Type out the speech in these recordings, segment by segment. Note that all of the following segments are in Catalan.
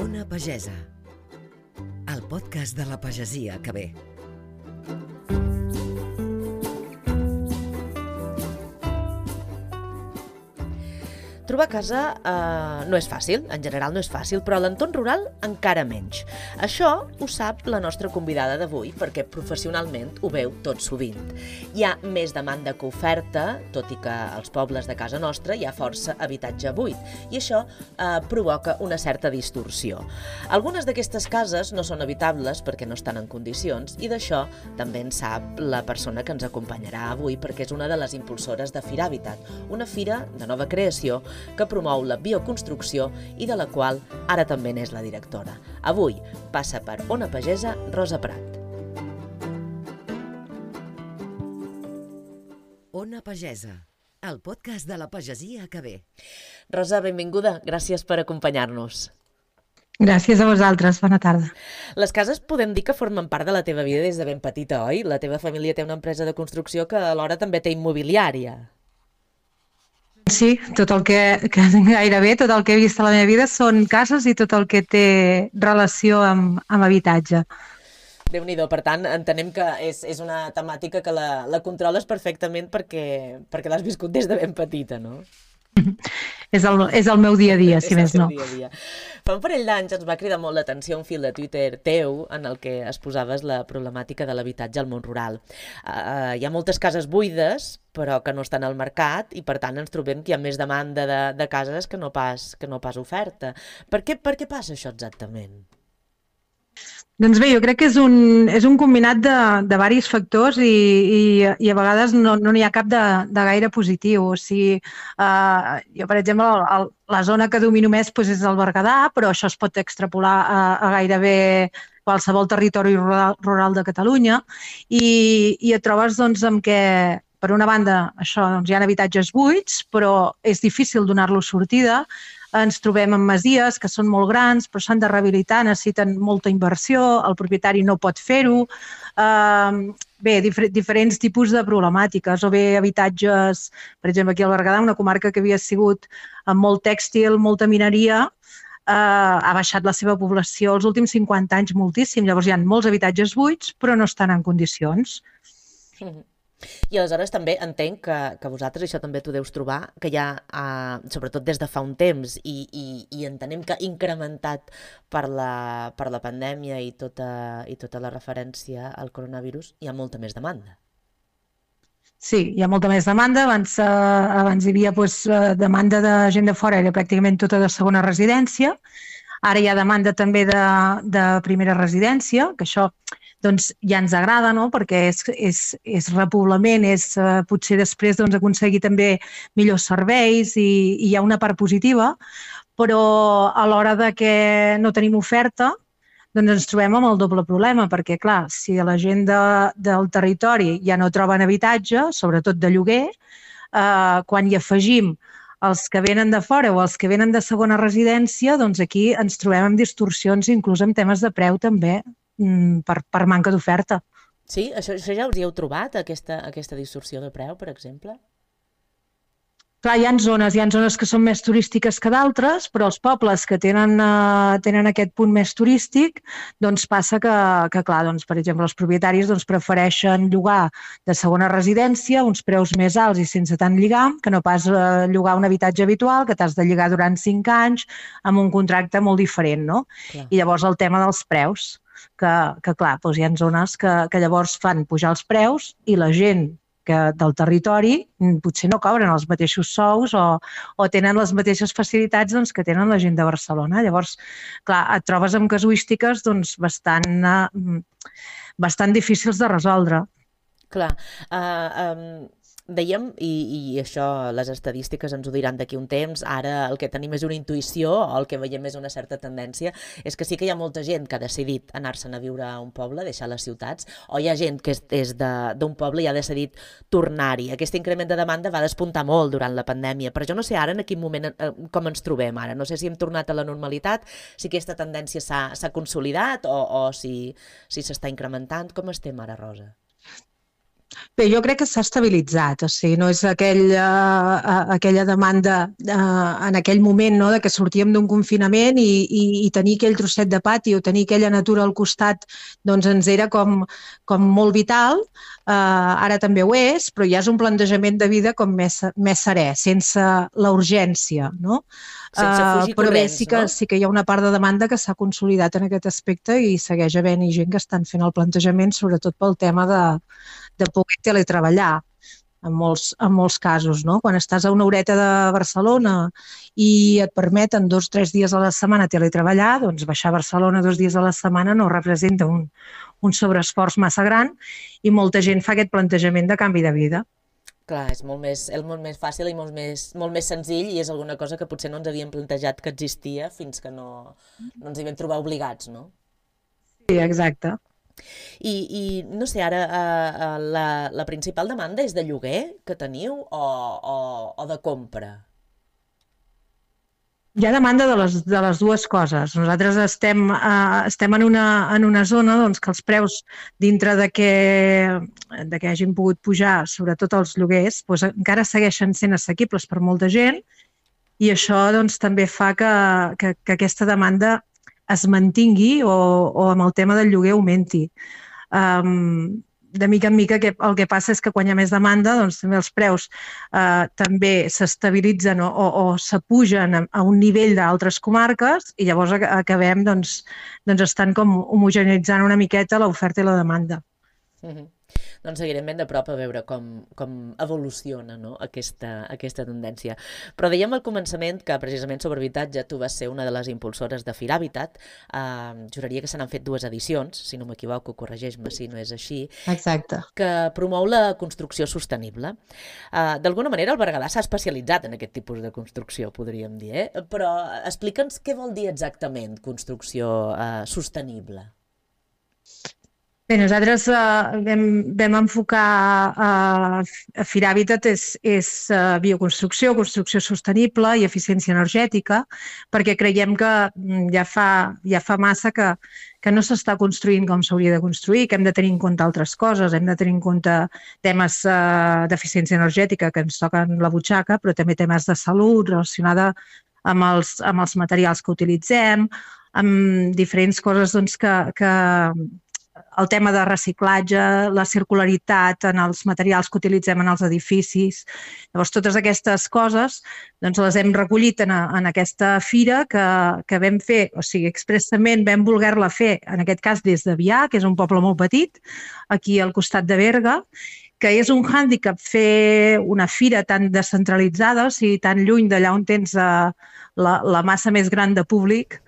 Ona Pagesa, el podcast de la pagesia que ve. Trobar casa eh, no és fàcil, en general no és fàcil, però a l'entorn rural encara menys. Això ho sap la nostra convidada d'avui, perquè professionalment ho veu tot sovint. Hi ha més demanda que oferta, tot i que als pobles de casa nostra hi ha força habitatge buit, i això eh, provoca una certa distorsió. Algunes d'aquestes cases no són habitables perquè no estan en condicions, i d'això també en sap la persona que ens acompanyarà avui, perquè és una de les impulsores de Fira Habitat, una fira de nova creació que promou la bioconstrucció i de la qual ara també n'és la directora. Avui passa per Ona Pagesa Rosa Prat. Ona Pagesa, el podcast de la pagesia que ve. Rosa, benvinguda. Gràcies per acompanyar-nos. Gràcies a vosaltres, bona tarda. Les cases podem dir que formen part de la teva vida des de ben petita, oi? La teva família té una empresa de construcció que alhora també té immobiliària. Sí, tot el que, que gairebé tot el que he vist a la meva vida són cases i tot el que té relació amb, amb habitatge. déu nhi per tant, entenem que és, és una temàtica que la, la controles perfectament perquè, perquè l'has viscut des de ben petita, no? és, el, és el meu dia a dia, si més no. Dia a dia. Fa un parell d'anys ens va cridar molt l'atenció un fil de Twitter teu en el que exposaves la problemàtica de l'habitatge al món rural. Uh, hi ha moltes cases buides, però que no estan al mercat i per tant ens trobem que hi ha més demanda de, de cases que no pas, que no pas oferta. Per què, per què passa això exactament? Doncs bé, jo crec que és un, és un combinat de, de varis factors i, i, i a vegades no n'hi no ha cap de, de gaire positiu. O sigui, uh, jo, per exemple, el, el, la zona que domino més doncs, és el Berguedà, però això es pot extrapolar a, a gairebé qualsevol territori rural, rural de Catalunya i, i et trobes doncs, amb què per una banda, això, doncs, hi ha habitatges buits, però és difícil donar-los sortida, ens trobem en masies que són molt grans, però s'han de rehabilitar, necessiten molta inversió, el propietari no pot fer-ho. Uh, bé, difer diferents tipus de problemàtiques, o bé habitatges, per exemple, aquí al Berguedà, una comarca que havia sigut amb molt tèxtil, molta mineria, uh, ha baixat la seva població els últims 50 anys moltíssim. Llavors hi ha molts habitatges buits, però no estan en condicions. Mm -hmm. I aleshores també entenc que, que vosaltres això també t'ho deus trobar, que ja, uh, sobretot des de fa un temps, i, i, i entenem que incrementat per la, per la pandèmia i tota, i tota la referència al coronavirus, hi ha molta més demanda. Sí, hi ha molta més demanda. Abans, eh, abans hi havia doncs, demanda de gent de fora, era pràcticament tota de segona residència. Ara hi ha demanda també de, de primera residència, que això doncs ja ens agrada, no? perquè és, és, és repoblament, és uh, potser després doncs, aconseguir també millors serveis i, i hi ha una part positiva, però a l'hora de que no tenim oferta, doncs ens trobem amb el doble problema, perquè, clar, si la gent de, del territori ja no troben habitatge, sobretot de lloguer, eh, quan hi afegim els que venen de fora o els que venen de segona residència, doncs aquí ens trobem amb distorsions, inclús en temes de preu també, Mm, per, per manca d'oferta. Sí? Això, això ja us hi heu trobat, aquesta, aquesta distorsió de preu, per exemple? Clar, hi ha zones, hi ha zones que són més turístiques que d'altres, però els pobles que tenen, uh, tenen aquest punt més turístic, doncs passa que, que clar, doncs, per exemple, els propietaris doncs, prefereixen llogar de segona residència uns preus més alts i sense tant lligam, que no pas uh, llogar un habitatge habitual que t'has de lligar durant cinc anys amb un contracte molt diferent, no? Clar. I llavors el tema dels preus que, que clar, doncs hi ha zones que, que llavors fan pujar els preus i la gent que del territori mm, potser no cobren els mateixos sous o, o tenen les mateixes facilitats doncs, que tenen la gent de Barcelona. Llavors, clar, et trobes amb casuístiques doncs, bastant, uh, bastant difícils de resoldre. Clar. Uh, um, dèiem, i, i això les estadístiques ens ho diran d'aquí un temps, ara el que tenim és una intuïció, o el que veiem és una certa tendència, és que sí que hi ha molta gent que ha decidit anar-se'n a viure a un poble, deixar les ciutats, o hi ha gent que és, és d'un poble i ha decidit tornar-hi. Aquest increment de demanda va despuntar molt durant la pandèmia, però jo no sé ara en quin moment, eh, com ens trobem ara. No sé si hem tornat a la normalitat, si aquesta tendència s'ha consolidat o, o si s'està si incrementant. Com estem ara, Rosa? Bé, jo crec que s'ha estabilitzat, o sigui, no és aquell, uh, aquella demanda uh, en aquell moment no, de que sortíem d'un confinament i, i, i tenir aquell trosset de pati o tenir aquella natura al costat doncs ens era com, com molt vital, uh, ara també ho és, però ja és un plantejament de vida com més, més serè, sense la urgència, no? Sense fugir uh, però bé, sí que, no? sí que hi ha una part de demanda que s'ha consolidat en aquest aspecte i segueix havent-hi gent que estan fent el plantejament, sobretot pel tema de, de poder teletreballar en molts, en molts casos. No? Quan estàs a una horeta de Barcelona i et permeten dos o tres dies a la setmana teletreballar, doncs baixar a Barcelona dos dies a la setmana no representa un, un sobreesforç massa gran i molta gent fa aquest plantejament de canvi de vida. Clar, és molt més, és molt més fàcil i molt més, molt més senzill i és alguna cosa que potser no ens havíem plantejat que existia fins que no, no ens hi vam trobar obligats, no? Sí, exacte. I, i no sé, ara uh, uh, la, la principal demanda és de lloguer que teniu o, o, o de compra? Hi ha demanda de les, de les dues coses. Nosaltres estem, eh, estem en, una, en una zona doncs, que els preus dintre de que, de que hagin pogut pujar, sobretot els lloguers, doncs, encara segueixen sent assequibles per molta gent i això doncs, també fa que, que, que aquesta demanda es mantingui o, o amb el tema del lloguer augmenti. Um, de mica en mica que, el que passa és que quan hi ha més demanda, doncs també els preus eh, també s'estabilitzen o, o, o s'apugen a, a un nivell d'altres comarques i llavors acabem doncs, doncs estan com homogeneitzant una miqueta l'oferta i la demanda. Mm -hmm. Doncs seguirem ben de prop a veure com, com evoluciona no? aquesta, aquesta tendència. Però dèiem al començament que precisament sobre habitatge tu vas ser una de les impulsores de Firhabitat. Uh, juraria que se n'han fet dues edicions, si no m'equivoco, corregeix-me si no és així. Exacte. Que promou la construcció sostenible. Uh, D'alguna manera el Berguedà s'ha especialitzat en aquest tipus de construcció, podríem dir, eh? però explica'ns què vol dir exactament construcció uh, sostenible. Bé, nosaltres uh, vam, vam enfocar uh, a Firhabitat és, és uh, bioconstrucció, construcció sostenible i eficiència energètica, perquè creiem que mm, ja fa, ja fa massa que, que no s'està construint com s'hauria de construir, que hem de tenir en compte altres coses, hem de tenir en compte temes uh, d'eficiència energètica que ens toquen la butxaca, però també temes de salut relacionada amb els, amb els materials que utilitzem, amb diferents coses doncs, que, que, el tema de reciclatge, la circularitat en els materials que utilitzem en els edificis. Llavors, totes aquestes coses doncs, les hem recollit en, a, en aquesta fira que, que vam fer, o sigui, expressament vam voler-la fer, en aquest cas des de Vià, que és un poble molt petit, aquí al costat de Berga, que és un hàndicap fer una fira tan descentralitzada, o sigui, tan lluny d'allà on tens uh, la, la massa més gran de públic,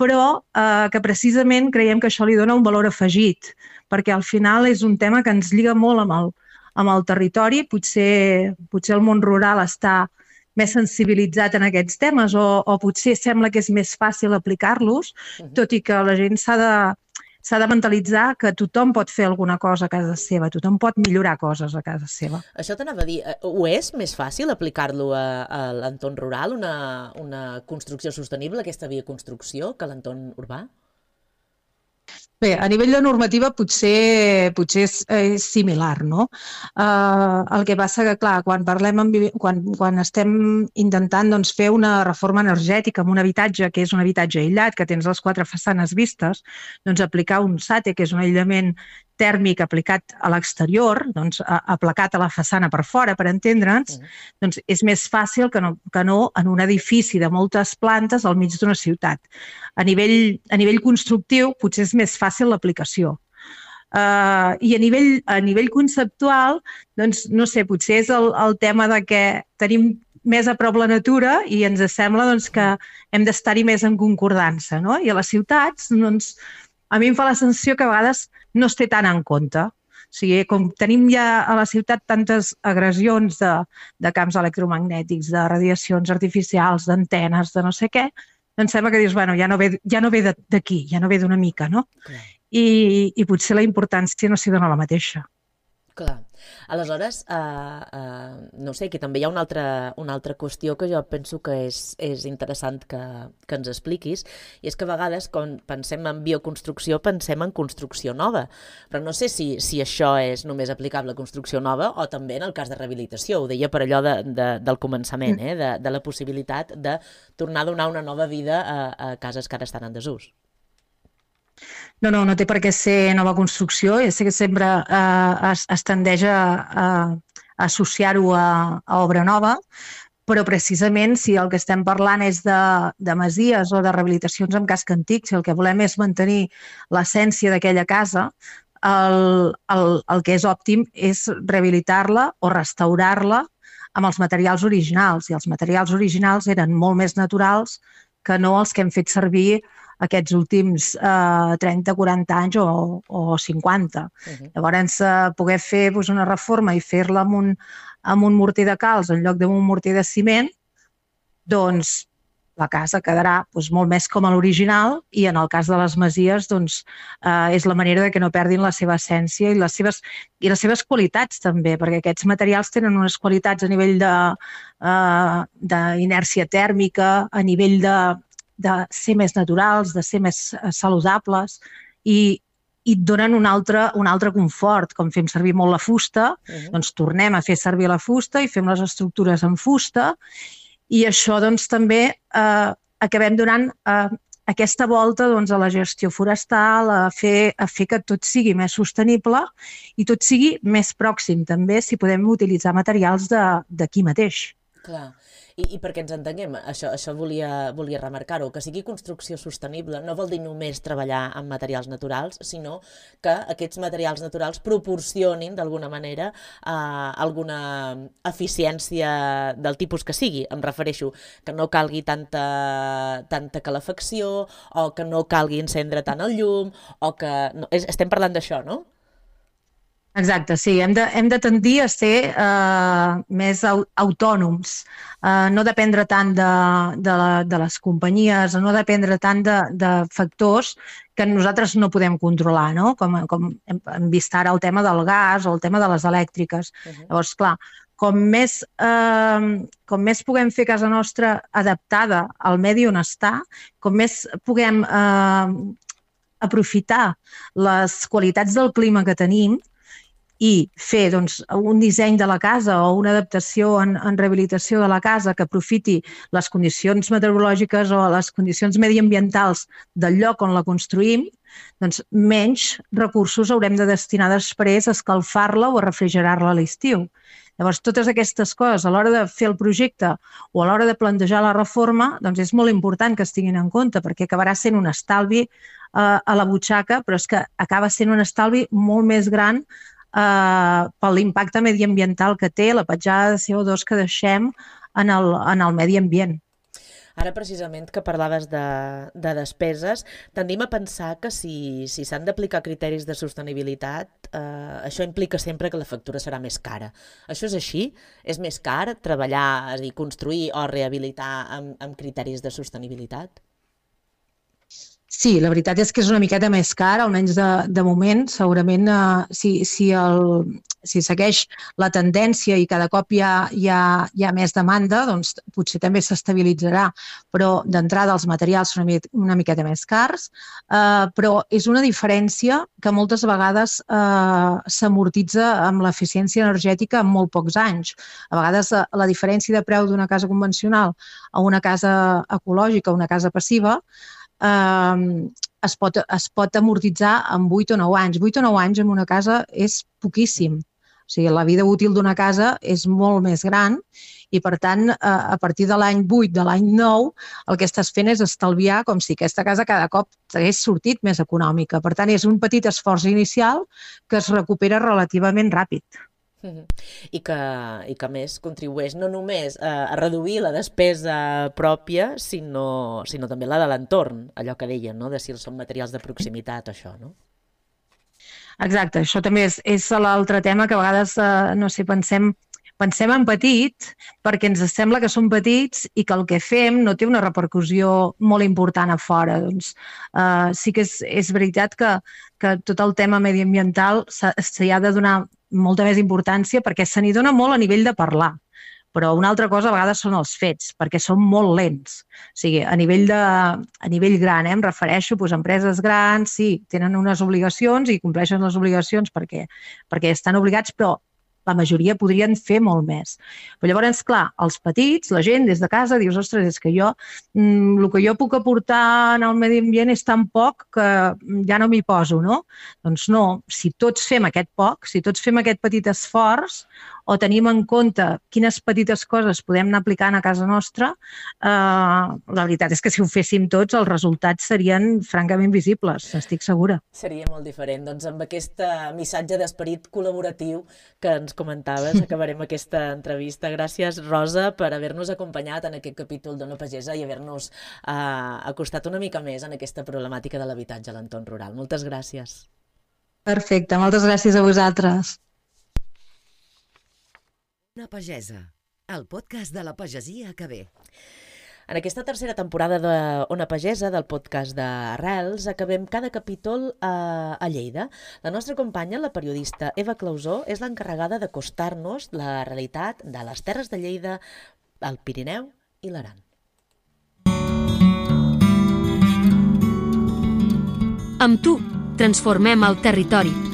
però eh, que precisament creiem que això li dona un valor afegit, perquè al final és un tema que ens lliga molt amb el, amb el territori, potser, potser el món rural està més sensibilitzat en aquests temes o, o potser sembla que és més fàcil aplicar-los, tot i que la gent s'ha de, s'ha de mentalitzar que tothom pot fer alguna cosa a casa seva, tothom pot millorar coses a casa seva. Això t'anava a dir, eh, ho és més fàcil aplicar-lo a, a l'entorn rural, una, una construcció sostenible, aquesta via construcció, que l'entorn urbà? Bé, a nivell de normativa potser, potser és, és similar, no? Uh, el que passa que, clar, quan parlem amb, quan, quan estem intentant doncs, fer una reforma energètica en un habitatge que és un habitatge aïllat, que tens les quatre façanes vistes, doncs aplicar un SATE, que és un aïllament tèrmic aplicat a l'exterior, doncs aplacat a la façana per fora, per entendre'ns, -huh. doncs és més fàcil que no, que no en un edifici de moltes plantes al mig d'una ciutat. A nivell, a nivell constructiu potser és més fàcil l'aplicació. Uh, I a nivell, a nivell conceptual, doncs, no sé, potser és el, el tema de que tenim més a prop la natura i ens sembla doncs, que hem d'estar-hi més en concordança. No? I a les ciutats, doncs, a mi em fa la sensació que a vegades no es té tant en compte. O sigui, com tenim ja a la ciutat tantes agressions de, de camps electromagnètics, de radiacions artificials, d'antenes, de no sé què, em sembla que dius, bueno, ja no ve, ja no ve d'aquí, ja no ve d'una mica, no? Clar. I, I potser la importància no s'hi dona la mateixa. Clar. Aleshores, uh, uh, no sé, que també hi ha una altra, una altra qüestió que jo penso que és, és interessant que, que ens expliquis, i és que a vegades quan pensem en bioconstrucció pensem en construcció nova, però no sé si, si això és només aplicable a construcció nova o també en el cas de rehabilitació, ho deia per allò de, de, del començament, eh? de, de la possibilitat de tornar a donar una nova vida a, a cases que ara estan en desús. No, no, no té per què ser nova construcció. Ja sé que sempre eh, es, es tendeix a, a, associar-ho a, a obra nova, però precisament si el que estem parlant és de, de masies o de rehabilitacions amb casc antic, si el que volem és mantenir l'essència d'aquella casa, el, el, el que és òptim és rehabilitar-la o restaurar-la amb els materials originals. I els materials originals eren molt més naturals que no els que hem fet servir aquests últims eh, 30-40 anys o, o 50. Uh -huh. Llavors, eh, poder fer doncs, una reforma i fer-la amb, un, amb un morter de calç en lloc d'un morter de ciment, doncs la casa quedarà doncs, molt més com a l'original i en el cas de les masies doncs, eh, és la manera de que no perdin la seva essència i les seves, i les seves qualitats també, perquè aquests materials tenen unes qualitats a nivell d'inèrcia eh, tèrmica, a nivell de, de ser més naturals, de ser més eh, saludables i, i et donen un altre, un altre confort. Com fem servir molt la fusta, uh -huh. doncs tornem a fer servir la fusta i fem les estructures en fusta i això doncs també eh, acabem donant eh, aquesta volta doncs, a la gestió forestal, a fer, a fer que tot sigui més sostenible i tot sigui més pròxim també si podem utilitzar materials d'aquí mateix. Clar. I, i perquè ens entenguem, això, això volia, volia remarcar-ho, que sigui construcció sostenible no vol dir només treballar amb materials naturals, sinó que aquests materials naturals proporcionin d'alguna manera eh, alguna eficiència del tipus que sigui. Em refereixo que no calgui tanta, tanta calefacció o que no calgui encendre tant el llum o que... No, és, estem parlant d'això, no? Exacte, sí, hem de, hem de tendir a ser uh, més au autònoms, uh, no dependre tant de, de, la, de les companyies, no dependre tant de, de factors que nosaltres no podem controlar, no? com, com hem, hem vist ara el tema del gas o el tema de les elèctriques. Uh -huh. Llavors, clar, com més, eh, com més puguem fer casa nostra adaptada al medi on està, com més puguem eh, aprofitar les qualitats del clima que tenim, i fer doncs, un disseny de la casa o una adaptació en, en rehabilitació de la casa que aprofiti les condicions meteorològiques o les condicions mediambientals del lloc on la construïm, doncs menys recursos haurem de destinar després a escalfar-la o a refrigerar-la a l'estiu. Llavors, totes aquestes coses, a l'hora de fer el projecte o a l'hora de plantejar la reforma, doncs és molt important que es tinguin en compte, perquè acabarà sent un estalvi eh, a la butxaca, però és que acaba sent un estalvi molt més gran eh, per l'impacte mediambiental que té la petjada de CO2 que deixem en el, en el medi ambient. Ara, precisament, que parlaves de, de despeses, tendim a pensar que si s'han si d'aplicar criteris de sostenibilitat, eh, això implica sempre que la factura serà més cara. Això és així? És més car treballar, és dir, construir o rehabilitar amb, amb criteris de sostenibilitat? Sí, la veritat és que és una miqueta més car, almenys de, de moment. Segurament, eh, si, si, el, si segueix la tendència i cada cop hi ha, hi ha, hi ha més demanda, doncs potser també s'estabilitzarà. Però d'entrada els materials són una, una miqueta més cars, eh, però és una diferència que moltes vegades eh, s'amortitza amb l'eficiència energètica en molt pocs anys. A vegades eh, la diferència de preu d'una casa convencional a una casa ecològica, una casa passiva, eh, es, pot, es pot amortitzar en 8 o 9 anys. 8 o 9 anys en una casa és poquíssim. O sigui, la vida útil d'una casa és molt més gran i, per tant, a partir de l'any 8, de l'any 9, el que estàs fent és estalviar com si aquesta casa cada cop t'hagués sortit més econòmica. Per tant, és un petit esforç inicial que es recupera relativament ràpid. I que, I que més contribueix no només a, a reduir la despesa pròpia, sinó, sinó també la de l'entorn, allò que deien, no? de si són materials de proximitat, això, no? Exacte, això també és, és l'altre tema que a vegades, eh, no sé, pensem pensem en petit perquè ens sembla que som petits i que el que fem no té una repercussió molt important a fora. Doncs, uh, sí que és, és veritat que, que tot el tema mediambiental s'hi ha de donar molta més importància perquè se n'hi dona molt a nivell de parlar però una altra cosa a vegades són els fets, perquè són molt lents. O sigui, a nivell, de, a nivell gran, eh, em refereixo, doncs, empreses grans, sí, tenen unes obligacions i compleixen les obligacions perquè, perquè estan obligats, però la majoria podrien fer molt més. Però llavors, clar, els petits, la gent des de casa, dius, ostres, és que jo, mm, el que jo puc aportar en el medi ambient és tan poc que ja no m'hi poso, no? Doncs no, si tots fem aquest poc, si tots fem aquest petit esforç, o tenim en compte quines petites coses podem anar aplicant a casa nostra, eh, la veritat és que si ho féssim tots, els resultats serien francament visibles, estic segura. Seria molt diferent. Doncs amb aquest eh, missatge d'esperit col·laboratiu que ens comentaves, acabarem aquesta entrevista. Gràcies, Rosa, per haver-nos acompanyat en aquest capítol d'Ona Pagesa i haver-nos eh, acostat una mica més en aquesta problemàtica de l'habitatge a l'entorn rural. Moltes gràcies. Perfecte, moltes gràcies a vosaltres. Una pagesa, el podcast de la pagesia que ve. En aquesta tercera temporada de Ona Pagesa, del podcast d'Arrels, acabem cada capítol a, a Lleida. La nostra companya, la periodista Eva Clausó, és l'encarregada d'acostar-nos la realitat de les terres de Lleida, el Pirineu i l'Aran. Amb tu, transformem el territori.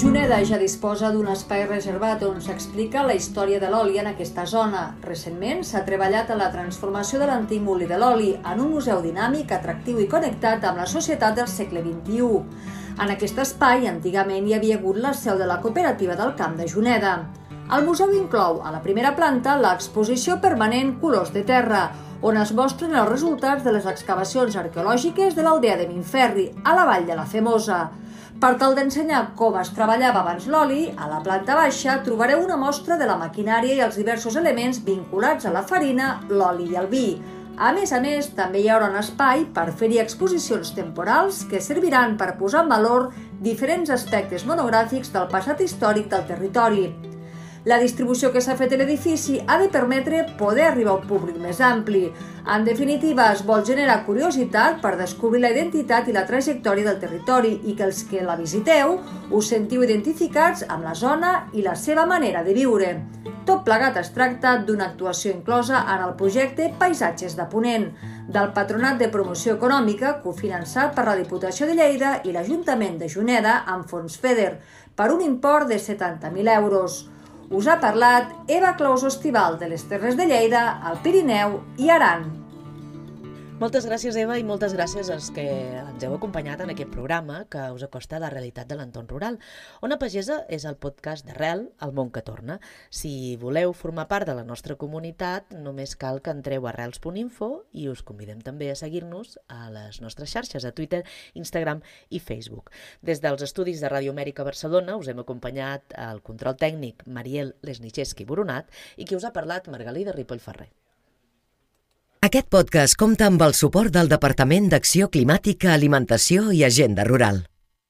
Juneda ja disposa d'un espai reservat on s'explica la història de l'oli en aquesta zona. Recentment s'ha treballat a la transformació de l'antic molí de l'oli en un museu dinàmic, atractiu i connectat amb la societat del segle XXI. En aquest espai, antigament hi havia hagut la seu de la cooperativa del Camp de Juneda. El museu inclou a la primera planta l'exposició permanent Colors de Terra, on es mostren els resultats de les excavacions arqueològiques de l'aldea de Minferri, a la vall de la Femosa. Per tal d'ensenyar com es treballava abans l'oli, a la planta baixa trobareu una mostra de la maquinària i els diversos elements vinculats a la farina, l'oli i el vi. A més a més, també hi haurà un espai per fer-hi exposicions temporals que serviran per posar en valor diferents aspectes monogràfics del passat històric del territori. La distribució que s'ha fet a l'edifici ha de permetre poder arribar a un públic més ampli. En definitiva, es vol generar curiositat per descobrir la identitat i la trajectòria del territori i que els que la visiteu us sentiu identificats amb la zona i la seva manera de viure. Tot plegat es tracta d'una actuació inclosa en el projecte Paisatges de Ponent, del Patronat de Promoció Econòmica, cofinançat per la Diputació de Lleida i l'Ajuntament de Juneda amb fons FEDER, per un import de 70.000 euros. Us ha parlat Eva Claus Estival de les Terres de Lleida, al Pirineu i Aran. Moltes gràcies, Eva, i moltes gràcies als que ens heu acompanyat en aquest programa que us acosta a la realitat de l'entorn rural. Ona Pagesa és el podcast d'Arrel, el món que torna. Si voleu formar part de la nostra comunitat, només cal que entreu a arrels.info i us convidem també a seguir-nos a les nostres xarxes, a Twitter, Instagram i Facebook. Des dels estudis de Ràdio Amèrica Barcelona us hem acompanyat al control tècnic Mariel Lesnicheski Boronat i qui us ha parlat Margalida Ripoll Ferrer. Aquest podcast compta amb el suport del Departament d'Acció Climàtica, Alimentació i Agenda Rural.